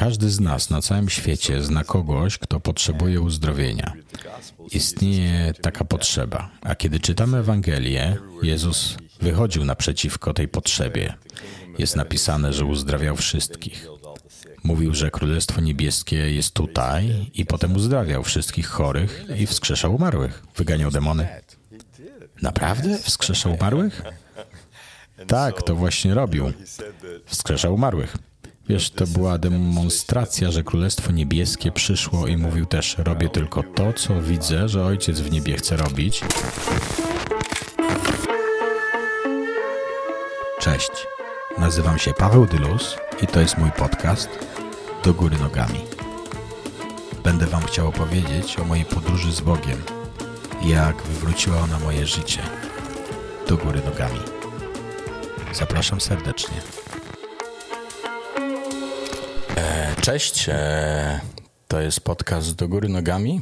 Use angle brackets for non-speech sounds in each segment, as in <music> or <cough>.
każdy z nas na całym świecie zna kogoś, kto potrzebuje uzdrowienia. Istnieje taka potrzeba, a kiedy czytamy Ewangelię, Jezus wychodził naprzeciwko tej potrzebie. Jest napisane, że uzdrawiał wszystkich. Mówił, że Królestwo Niebieskie jest tutaj i potem uzdrawiał wszystkich chorych i wskrzeszał umarłych. Wyganiał demony. Naprawdę? Wskrzeszał umarłych? Tak, to właśnie robił. Wskrzeszał umarłych. Wiesz, to była demonstracja, że Królestwo Niebieskie przyszło i mówił też: Robię tylko to, co widzę, że Ojciec w niebie chce robić. Cześć. Nazywam się Paweł Dylus i to jest mój podcast Do Góry Nogami. Będę Wam chciał opowiedzieć o mojej podróży z Bogiem jak wywróciła ona moje życie do góry nogami. Zapraszam serdecznie. Cześć, e, to jest podcast Do Góry Nogami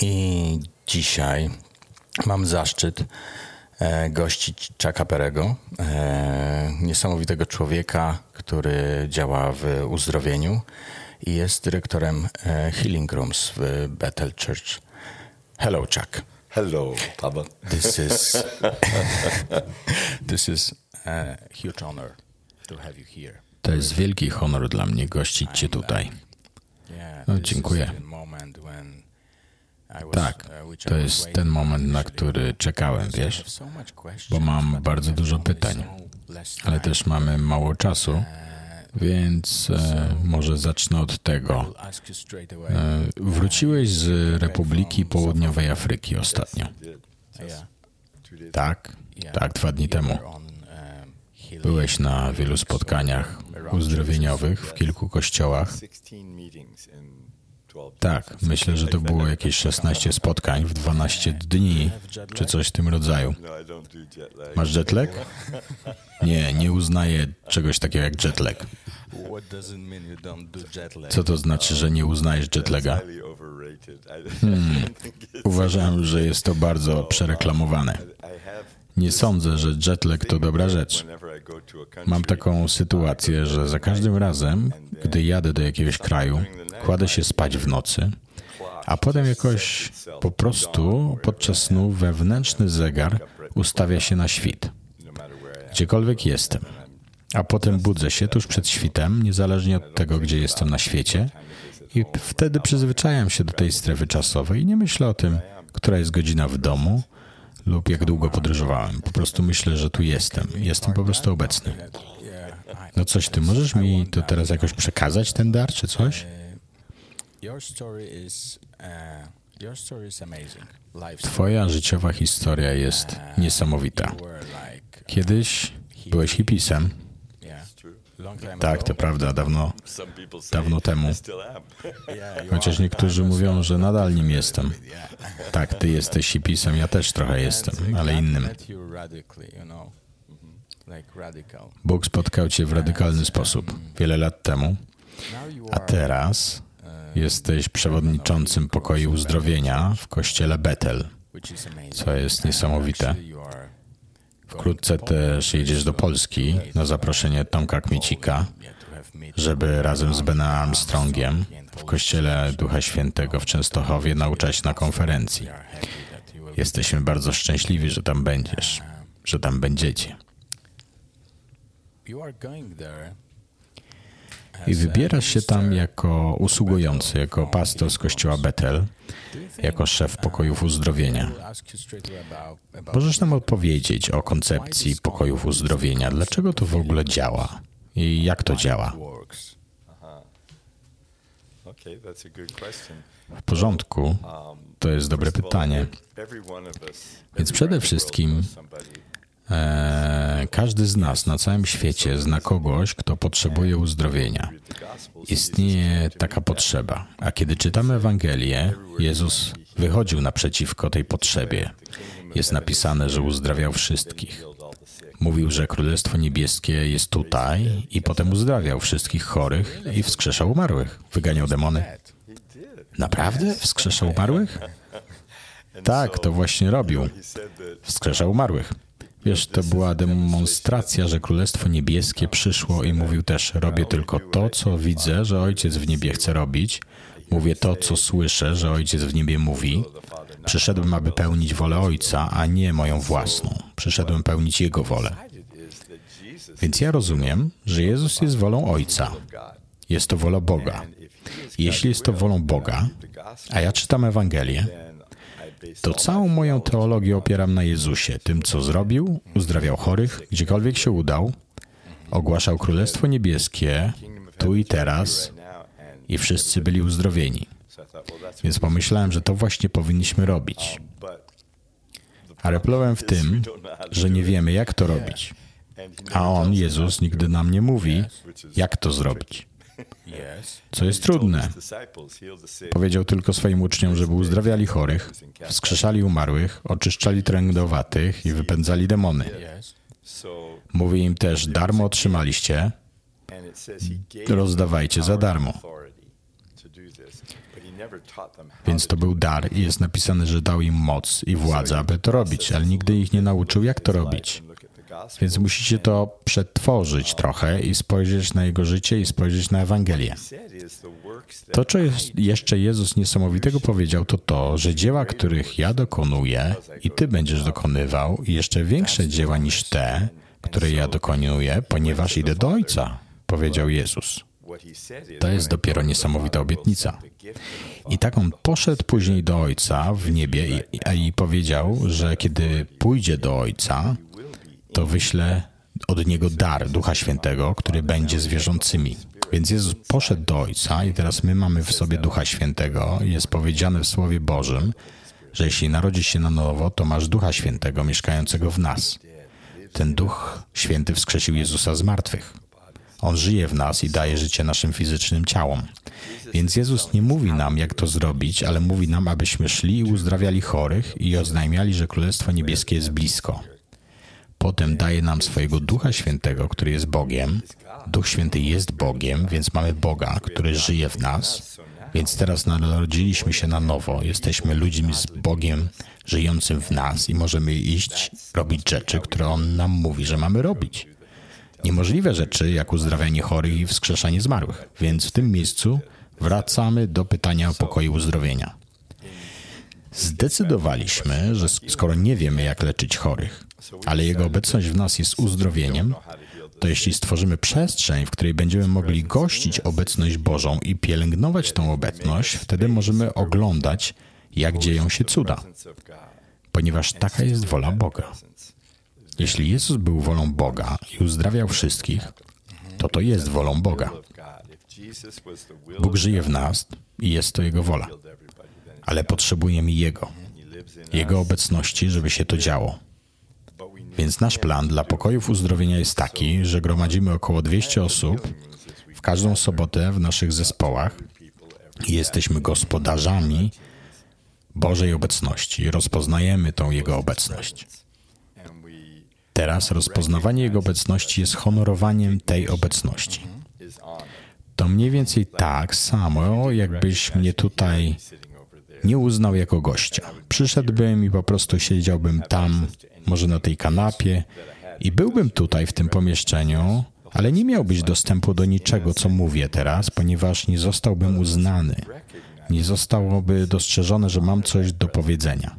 i dzisiaj mam zaszczyt e, gościć Chucka Perego, niesamowitego człowieka, który działa w uzdrowieniu i jest dyrektorem Healing Rooms w Bethel Church. Hello, Chuck. Hello, Papa. This is <laughs> <laughs> this is a huge honor to have you here. To jest wielki honor dla mnie gościć Cię tutaj. No, dziękuję. Tak, to jest ten moment, na który czekałem, wiesz, bo mam bardzo dużo pytań, ale też mamy mało czasu, więc e, może zacznę od tego. E, wróciłeś z Republiki Południowej Afryki ostatnio. Tak, tak, dwa dni temu. Byłeś na wielu spotkaniach uzdrowieniowych w kilku kościołach. Tak, myślę, że to było jakieś 16 spotkań w 12 dni, czy coś w tym rodzaju. Masz jetlag? Nie, nie uznaję czegoś takiego jak jetlag. Co to znaczy, że nie uznajesz jetlaga? Hmm, uważam, że jest to bardzo przereklamowane. Nie sądzę, że jetlag to dobra rzecz. Mam taką sytuację, że za każdym razem, gdy jadę do jakiegoś kraju, kładę się spać w nocy, a potem jakoś po prostu podczas snu wewnętrzny zegar ustawia się na świt. Gdziekolwiek jestem. A potem budzę się tuż przed świtem, niezależnie od tego, gdzie jestem na świecie, i wtedy przyzwyczajam się do tej strefy czasowej i nie myślę o tym, która jest godzina w domu lub jak długo podróżowałem. Po prostu myślę, że tu jestem. Jestem po prostu obecny. No coś, ty możesz mi to teraz jakoś przekazać, ten dar, czy coś? Twoja życiowa historia jest niesamowita. Kiedyś byłeś hipisem, tak, to prawda, dawno, dawno temu. Chociaż niektórzy mówią, że nadal nim jestem. Tak, ty jesteś hipisem, ja też trochę jestem, ale innym. Bóg spotkał cię w radykalny sposób wiele lat temu, a teraz jesteś przewodniczącym pokoju uzdrowienia w kościele Bethel, co jest niesamowite. Wkrótce też jedziesz do Polski na zaproszenie Tomka Kmiecika, żeby razem z Benem Armstrongiem w Kościele Ducha Świętego w Częstochowie nauczać na konferencji. Jesteśmy bardzo szczęśliwi, że tam będziesz, że tam będziecie. I wybierasz się tam jako usługujący, jako pastor z kościoła Betel, jako szef pokojów uzdrowienia. Możesz nam odpowiedzieć o koncepcji pokojów uzdrowienia? Dlaczego to w ogóle działa? I jak to działa? W porządku. To jest dobre pytanie. Więc przede wszystkim każdy z nas na całym świecie zna kogoś, kto potrzebuje uzdrowienia. Istnieje taka potrzeba, a kiedy czytamy Ewangelię, Jezus wychodził naprzeciwko tej potrzebie. Jest napisane, że uzdrawiał wszystkich. Mówił, że Królestwo Niebieskie jest tutaj i potem uzdrawiał wszystkich chorych i wskrzeszał umarłych. Wyganiał demony. Naprawdę? Wskrzeszał umarłych? Tak, to właśnie robił. Wskrzeszał umarłych. Wiesz, to była demonstracja, że Królestwo Niebieskie przyszło i mówił też: Robię tylko to, co widzę, że Ojciec w niebie chce robić. Mówię to, co słyszę, że Ojciec w niebie mówi. Przyszedłem, aby pełnić wolę Ojca, a nie moją własną. Przyszedłem pełnić Jego wolę. Więc ja rozumiem, że Jezus jest wolą Ojca. Jest to wola Boga. Jeśli jest to wolą Boga, a ja czytam Ewangelię, to całą moją teologię opieram na Jezusie, tym, co zrobił, uzdrawiał chorych, gdziekolwiek się udał, ogłaszał Królestwo Niebieskie tu i teraz i wszyscy byli uzdrowieni. Więc pomyślałem, że to właśnie powinniśmy robić. Ale problem w tym, że nie wiemy, jak to robić. A On, Jezus, nigdy nam nie mówi, jak to zrobić. Co jest trudne. Powiedział tylko swoim uczniom, żeby uzdrawiali chorych, wskrzeszali umarłych, oczyszczali trędowatych i wypędzali demony. Mówi im też, darmo otrzymaliście, rozdawajcie za darmo. Więc to był dar i jest napisane, że dał im moc i władzę, aby to robić, ale nigdy ich nie nauczył, jak to robić. Więc musicie to przetworzyć trochę i spojrzeć na jego życie i spojrzeć na Ewangelię. To, co jeszcze Jezus niesamowitego powiedział, to to, że dzieła, których ja dokonuję i ty będziesz dokonywał, jeszcze większe dzieła niż te, które ja dokonuję, ponieważ idę do Ojca, powiedział Jezus. To jest dopiero niesamowita obietnica. I tak on poszedł później do Ojca w niebie i, i powiedział, że kiedy pójdzie do Ojca, to wyślę od Niego dar Ducha Świętego, który będzie z wierzącymi. Więc Jezus poszedł do Ojca i teraz my mamy w sobie Ducha Świętego. Jest powiedziane w Słowie Bożym, że jeśli narodzisz się na nowo, to masz Ducha Świętego mieszkającego w nas. Ten Duch Święty wskrzesił Jezusa z martwych. On żyje w nas i daje życie naszym fizycznym ciałom. Więc Jezus nie mówi nam, jak to zrobić, ale mówi nam, abyśmy szli i uzdrawiali chorych i oznajmiali, że Królestwo Niebieskie jest blisko. Potem daje nam swojego Ducha Świętego, który jest Bogiem. Duch Święty jest Bogiem, więc mamy Boga, który żyje w nas. Więc teraz narodziliśmy się na nowo. Jesteśmy ludźmi z Bogiem żyjącym w nas i możemy iść, robić rzeczy, które On nam mówi, że mamy robić. Niemożliwe rzeczy, jak uzdrawianie chorych i wskrzeszanie zmarłych. Więc w tym miejscu wracamy do pytania o pokoju uzdrowienia. Zdecydowaliśmy, że skoro nie wiemy, jak leczyć chorych, ale Jego obecność w nas jest uzdrowieniem, to jeśli stworzymy przestrzeń, w której będziemy mogli gościć obecność Bożą i pielęgnować tą obecność, wtedy możemy oglądać, jak dzieją się cuda, ponieważ taka jest wola Boga. Jeśli Jezus był wolą Boga i uzdrawiał wszystkich, to to jest wolą Boga. Bóg żyje w nas i jest to Jego wola, ale potrzebujemy Jego, Jego obecności, żeby się to działo. Więc nasz plan dla pokojów uzdrowienia jest taki, że gromadzimy około 200 osób w każdą sobotę w naszych zespołach i jesteśmy gospodarzami Bożej obecności. Rozpoznajemy tą Jego obecność. Teraz rozpoznawanie Jego obecności jest honorowaniem tej obecności. To mniej więcej tak samo, jakbyś mnie tutaj nie uznał jako gościa. Przyszedłbym i po prostu siedziałbym tam, może na tej kanapie, i byłbym tutaj w tym pomieszczeniu, ale nie miałbyś dostępu do niczego, co mówię teraz, ponieważ nie zostałbym uznany. Nie zostałoby dostrzeżone, że mam coś do powiedzenia.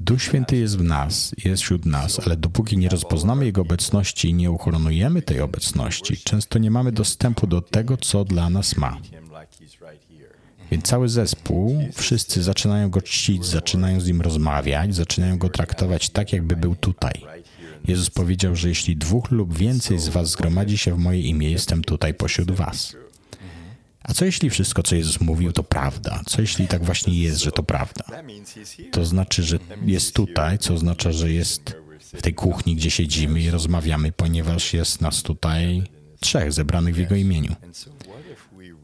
Duch Święty jest w nas, jest wśród nas, ale dopóki nie rozpoznamy Jego obecności i nie uchronujemy tej obecności, często nie mamy dostępu do tego, co dla nas ma. Więc cały zespół, wszyscy zaczynają go czcić, zaczynają z nim rozmawiać, zaczynają go traktować tak, jakby był tutaj. Jezus powiedział, że jeśli dwóch lub więcej z Was zgromadzi się w moje imię, jestem tutaj pośród Was. A co jeśli wszystko, co Jezus mówił, to prawda? Co jeśli tak właśnie jest, że to prawda? To znaczy, że jest tutaj, co oznacza, że jest w tej kuchni, gdzie siedzimy i rozmawiamy, ponieważ jest nas tutaj trzech zebranych w Jego imieniu.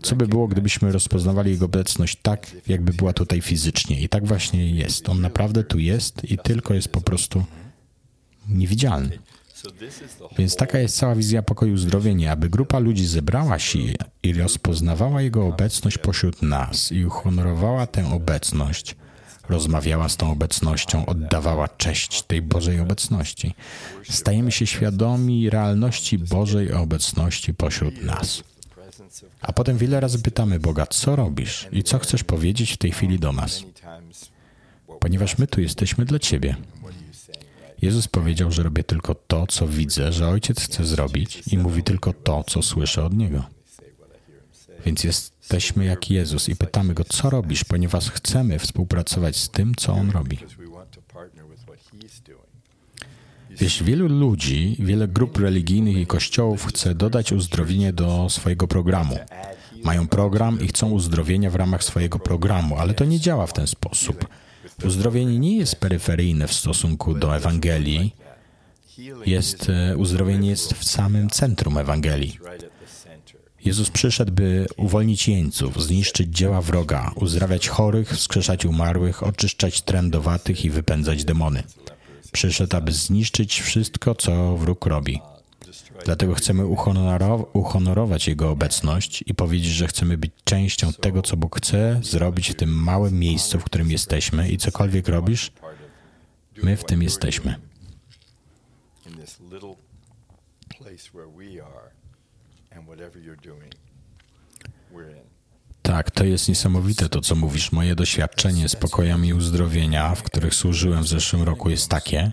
Co by było, gdybyśmy rozpoznawali Jego obecność tak, jakby była tutaj fizycznie? I tak właśnie jest. On naprawdę tu jest i tylko jest po prostu niewidzialny. Więc taka jest cała wizja pokoju uzdrowienia, aby grupa ludzi zebrała się i rozpoznawała Jego obecność pośród nas i uhonorowała tę obecność, rozmawiała z tą obecnością, oddawała cześć tej Bożej obecności. Stajemy się świadomi realności Bożej obecności pośród nas. A potem wiele razy pytamy Boga, co robisz i co chcesz powiedzieć w tej chwili do nas, ponieważ my tu jesteśmy dla Ciebie. Jezus powiedział, że robię tylko to, co widzę, że Ojciec chce zrobić i mówi tylko to, co słyszę od Niego. Więc jesteśmy jak Jezus i pytamy Go, co robisz, ponieważ chcemy współpracować z tym, co On robi. Wiesz, wielu ludzi, wiele grup religijnych i kościołów chce dodać uzdrowienie do swojego programu. Mają program i chcą uzdrowienia w ramach swojego programu, ale to nie działa w ten sposób. Uzdrowienie nie jest peryferyjne w stosunku do Ewangelii. Jest, e, uzdrowienie jest w samym centrum Ewangelii. Jezus przyszedł, by uwolnić jeńców, zniszczyć dzieła wroga, uzdrawiać chorych, wskrzeszać umarłych, oczyszczać trędowatych i wypędzać demony. Przyszedł, aby zniszczyć wszystko, co wróg robi. Dlatego chcemy uhonorować Jego obecność i powiedzieć, że chcemy być częścią tego, co Bóg chce zrobić w tym małym miejscu, w którym jesteśmy i cokolwiek robisz, my w tym jesteśmy. Tak, to jest niesamowite to, co mówisz. Moje doświadczenie z pokojami uzdrowienia, w których służyłem w zeszłym roku, jest takie,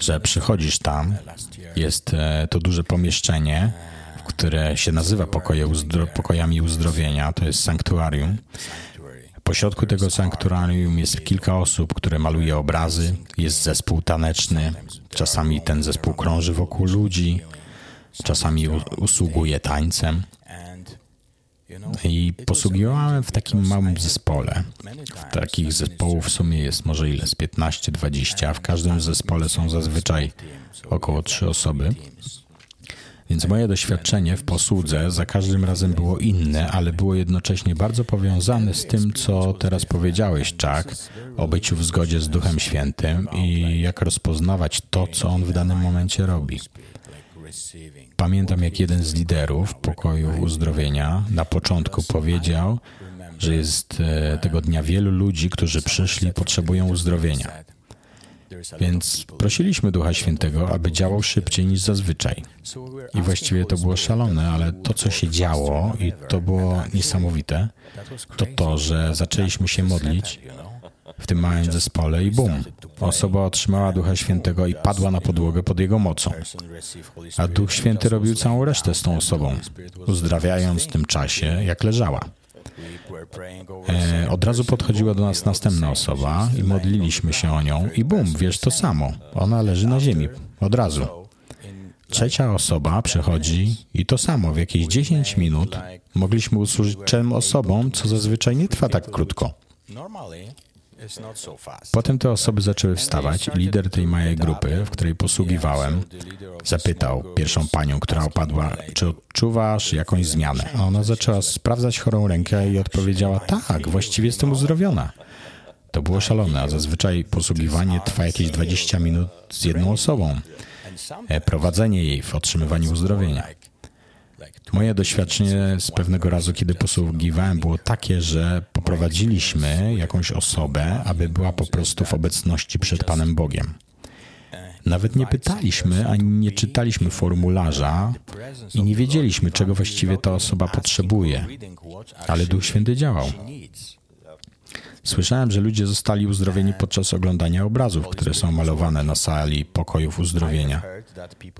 że przychodzisz tam, jest e, to duże pomieszczenie, które się nazywa pokoje uzdro pokojami uzdrowienia, to jest sanktuarium. Po środku tego sanktuarium jest kilka osób, które maluje obrazy, jest zespół taneczny, czasami ten zespół krąży wokół ludzi, czasami usługuje tańcem. I posługiwałem w takim małym zespole. Takich zespołów w sumie jest może ile? Z 15-20, a w każdym zespole są zazwyczaj około trzy osoby. Więc moje doświadczenie w posłudze za każdym razem było inne, ale było jednocześnie bardzo powiązane z tym, co teraz powiedziałeś, Chuck, o byciu w zgodzie z Duchem Świętym i jak rozpoznawać to, co On w danym momencie robi. Pamiętam, jak jeden z liderów pokoju uzdrowienia na początku powiedział, że jest e, tego dnia wielu ludzi, którzy przyszli potrzebują uzdrowienia. Więc prosiliśmy Ducha Świętego, aby działał szybciej niż zazwyczaj. I właściwie to było szalone, ale to, co się działo, i to było niesamowite, to to, że zaczęliśmy się modlić w tym małym zespole i bum, osoba otrzymała Ducha Świętego i padła na podłogę pod jego mocą. A Duch Święty robił całą resztę z tą osobą, uzdrawiając w tym czasie, jak leżała. E, od razu podchodziła do nas następna osoba i modliliśmy się o nią i bum, wiesz to samo. Ona leży na ziemi. Od razu. Trzecia osoba przychodzi i to samo. W jakieś 10 minut mogliśmy usłużyć trzem osobom, co zazwyczaj nie trwa tak krótko. Potem te osoby zaczęły wstawać i lider tej małej grupy, w której posługiwałem, zapytał pierwszą panią, która opadła, czy odczuwasz jakąś zmianę? A ona zaczęła sprawdzać chorą rękę i odpowiedziała, tak, właściwie jestem uzdrowiona. To było szalone, a zazwyczaj posługiwanie trwa jakieś 20 minut z jedną osobą. E, prowadzenie jej w otrzymywaniu uzdrowienia. Moje doświadczenie z pewnego razu, kiedy posługiwałem, było takie, że poprowadziliśmy jakąś osobę, aby była po prostu w obecności przed Panem Bogiem. Nawet nie pytaliśmy ani nie czytaliśmy formularza i nie wiedzieliśmy, czego właściwie ta osoba potrzebuje, ale Duch Święty działał. Słyszałem, że ludzie zostali uzdrowieni podczas oglądania obrazów, które są malowane na sali pokojów uzdrowienia.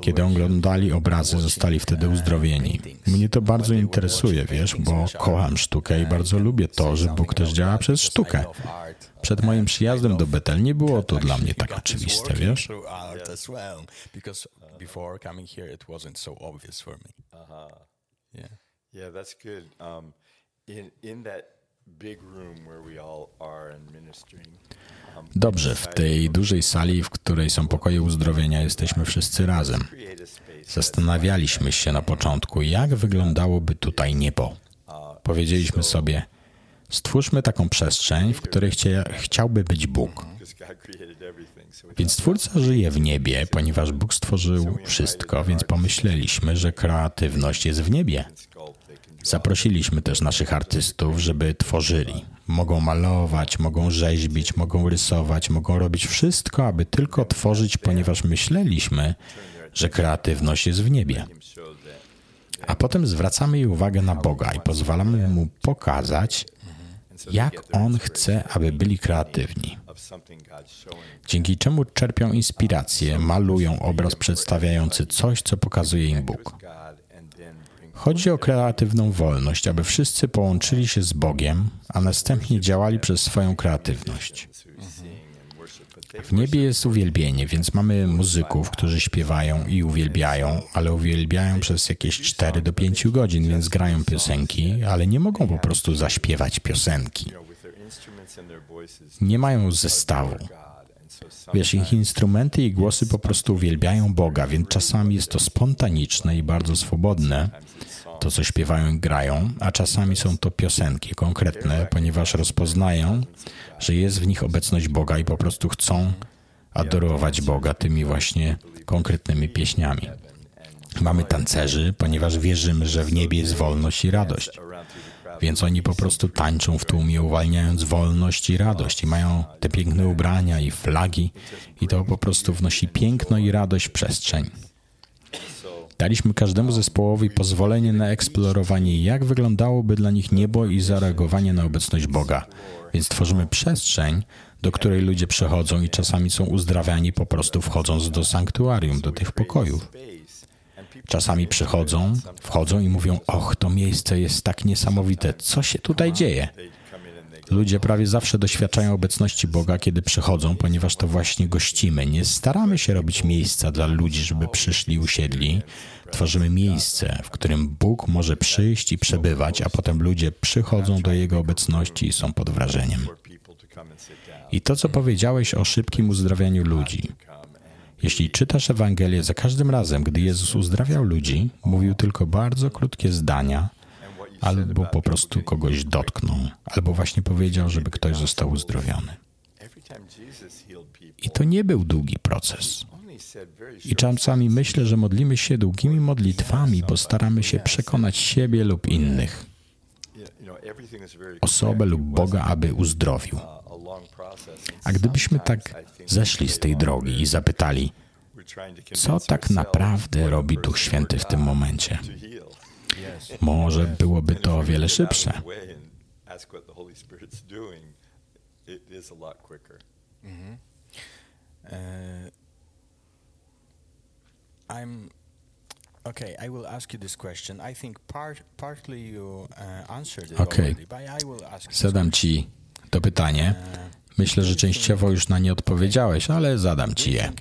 Kiedy oglądali obrazy, zostali wtedy uzdrowieni. Mnie to bardzo interesuje, wiesz, bo kocham sztukę i bardzo lubię to, że Bóg też działa przez sztukę. Przed moim przyjazdem do Betel nie było to dla mnie tak oczywiste, wiesz? Yeah, that's good. Um, in in that Dobrze, w tej dużej sali, w której są pokoje uzdrowienia, jesteśmy wszyscy razem. Zastanawialiśmy się na początku, jak wyglądałoby tutaj niebo. Powiedzieliśmy sobie, stwórzmy taką przestrzeń, w której chcia, chciałby być Bóg. Więc Twórca żyje w niebie, ponieważ Bóg stworzył wszystko, więc pomyśleliśmy, że kreatywność jest w niebie. Zaprosiliśmy też naszych artystów, żeby tworzyli. Mogą malować, mogą rzeźbić, mogą rysować, mogą robić wszystko, aby tylko tworzyć, ponieważ myśleliśmy, że kreatywność jest w niebie. A potem zwracamy jej uwagę na Boga i pozwalamy mu pokazać, jak on chce, aby byli kreatywni. Dzięki czemu czerpią inspirację, malują obraz przedstawiający coś, co pokazuje im Bóg. Chodzi o kreatywną wolność, aby wszyscy połączyli się z Bogiem, a następnie działali przez swoją kreatywność. W niebie jest uwielbienie, więc mamy muzyków, którzy śpiewają i uwielbiają, ale uwielbiają przez jakieś 4 do 5 godzin, więc grają piosenki, ale nie mogą po prostu zaśpiewać piosenki. Nie mają zestawu. Wiesz, ich instrumenty i głosy po prostu uwielbiają Boga, więc czasami jest to spontaniczne i bardzo swobodne, to co śpiewają i grają, a czasami są to piosenki konkretne, ponieważ rozpoznają, że jest w nich obecność Boga i po prostu chcą adorować Boga tymi właśnie konkretnymi pieśniami. Mamy tancerzy, ponieważ wierzymy, że w niebie jest wolność i radość. Więc oni po prostu tańczą w tłumie, uwalniając wolność i radość. I mają te piękne ubrania i flagi, i to po prostu wnosi piękno i radość w przestrzeń. Daliśmy każdemu zespołowi pozwolenie na eksplorowanie, jak wyglądałoby dla nich niebo i zareagowanie na obecność Boga. Więc tworzymy przestrzeń, do której ludzie przychodzą i czasami są uzdrawiani po prostu wchodząc do sanktuarium, do tych pokojów. Czasami przychodzą, wchodzą i mówią: Och, to miejsce jest tak niesamowite, co się tutaj dzieje? Ludzie prawie zawsze doświadczają obecności Boga, kiedy przychodzą, ponieważ to właśnie gościmy. Nie staramy się robić miejsca dla ludzi, żeby przyszli, usiedli. Tworzymy miejsce, w którym Bóg może przyjść i przebywać, a potem ludzie przychodzą do Jego obecności i są pod wrażeniem. I to, co powiedziałeś o szybkim uzdrawianiu ludzi. Jeśli czytasz Ewangelię, za każdym razem, gdy Jezus uzdrawiał ludzi, mówił tylko bardzo krótkie zdania, albo po prostu kogoś dotknął, albo właśnie powiedział, żeby ktoś został uzdrowiony. I to nie był długi proces. I czasami myślę, że modlimy się długimi modlitwami, bo staramy się przekonać siebie lub innych, osobę lub Boga, aby uzdrowił. A gdybyśmy tak zeszli z tej drogi i zapytali, co tak naprawdę robi Duch Święty w tym momencie? Może byłoby to o wiele szybsze. Mhm. I'm Okay, I will ask you this question. I think part, partly you uh, answered it okay. already, but I will ask Zadam ci to pytanie. Myślę, że częściowo już na nie odpowiedziałeś, ale zadam ci je.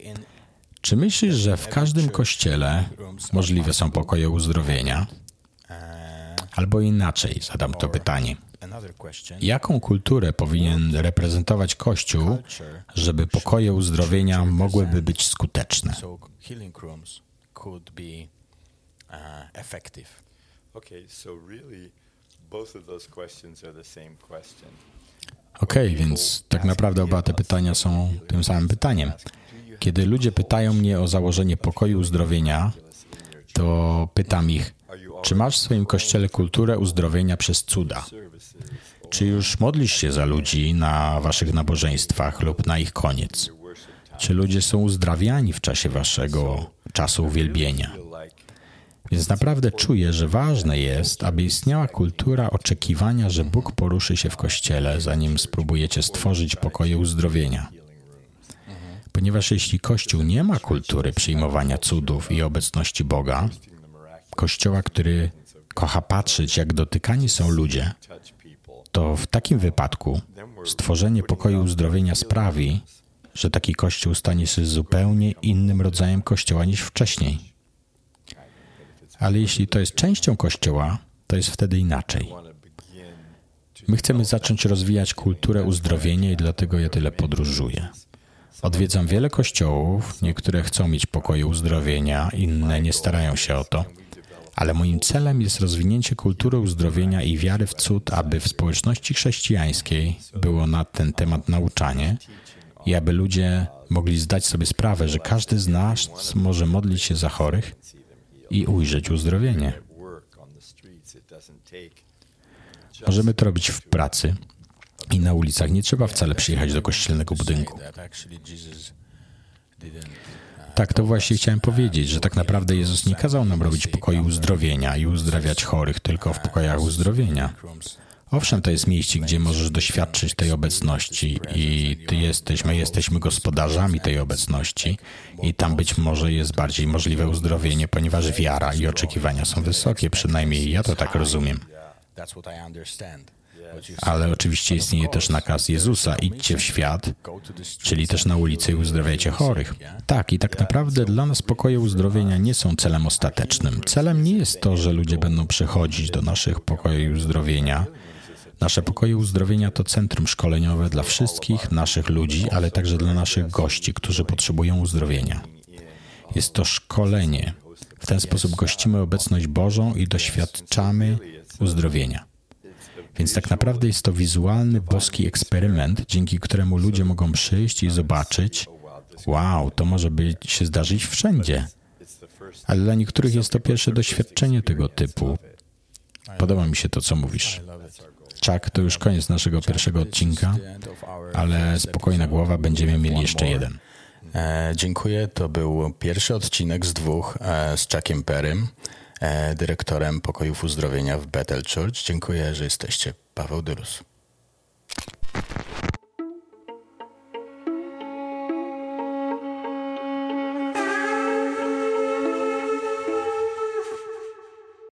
Czy myślisz, że w każdym kościele możliwe są pokoje uzdrowienia? Albo inaczej zadam to pytanie. Jaką kulturę powinien reprezentować Kościół, żeby pokoje uzdrowienia mogłyby być skuteczne? Okej, okay, więc tak naprawdę oba te pytania są tym samym pytaniem. Kiedy ludzie pytają mnie o założenie pokoju uzdrowienia, to pytam ich, czy masz w swoim kościele kulturę uzdrowienia przez cuda? Czy już modlisz się za ludzi na waszych nabożeństwach lub na ich koniec? Czy ludzie są uzdrawiani w czasie waszego czasu uwielbienia? Więc naprawdę czuję, że ważne jest, aby istniała kultura oczekiwania, że Bóg poruszy się w kościele, zanim spróbujecie stworzyć pokoje uzdrowienia. Ponieważ jeśli Kościół nie ma kultury przyjmowania cudów i obecności Boga, Kościoła, który kocha patrzeć, jak dotykani są ludzie, to w takim wypadku stworzenie pokoju uzdrowienia sprawi, że taki Kościół stanie się zupełnie innym rodzajem Kościoła niż wcześniej. Ale jeśli to jest częścią Kościoła, to jest wtedy inaczej. My chcemy zacząć rozwijać kulturę uzdrowienia i dlatego ja tyle podróżuję. Odwiedzam wiele kościołów, niektóre chcą mieć pokoje uzdrowienia, inne nie starają się o to. Ale moim celem jest rozwinięcie kultury uzdrowienia i wiary w cud, aby w społeczności chrześcijańskiej było na ten temat nauczanie i aby ludzie mogli zdać sobie sprawę, że każdy z nas może modlić się za chorych i ujrzeć uzdrowienie. Możemy to robić w pracy, I na ulicach nie trzeba wcale przyjechać do kościelnego budynku. Tak, to właśnie chciałem powiedzieć, że tak naprawdę Jezus nie kazał nam robić pokoju uzdrowienia i uzdrawiać chorych tylko w pokojach uzdrowienia. Owszem, to jest miejsce, gdzie możesz doświadczyć tej obecności i ty jesteś, my jesteśmy gospodarzami tej obecności i tam być może jest bardziej możliwe uzdrowienie, ponieważ wiara i oczekiwania są wysokie, przynajmniej ja to tak rozumiem. Ale oczywiście istnieje też nakaz Jezusa: idźcie w świat, czyli też na ulicy i uzdrawiajcie chorych. Tak, i tak naprawdę dla nas pokoje uzdrowienia nie są celem ostatecznym. Celem nie jest to, że ludzie będą przychodzić do naszych pokoi uzdrowienia. Nasze pokoje uzdrowienia to centrum szkoleniowe dla wszystkich naszych ludzi, ale także dla naszych gości, którzy potrzebują uzdrowienia. Jest to szkolenie. W ten sposób gościmy obecność Bożą i doświadczamy uzdrowienia. Więc tak naprawdę jest to wizualny boski eksperyment, dzięki któremu ludzie mogą przyjść i zobaczyć, wow, to może być, się zdarzyć wszędzie. Ale dla niektórych jest to pierwsze doświadczenie tego typu. Podoba mi się to, co mówisz. Czak, to już koniec naszego pierwszego odcinka, ale spokojna głowa, będziemy mieli jeszcze jeden. E, dziękuję. To był pierwszy odcinek z dwóch e, z Czakiem Perym, e, dyrektorem pokojów uzdrowienia w Bethel Church. Dziękuję, że jesteście. Paweł Dyrus.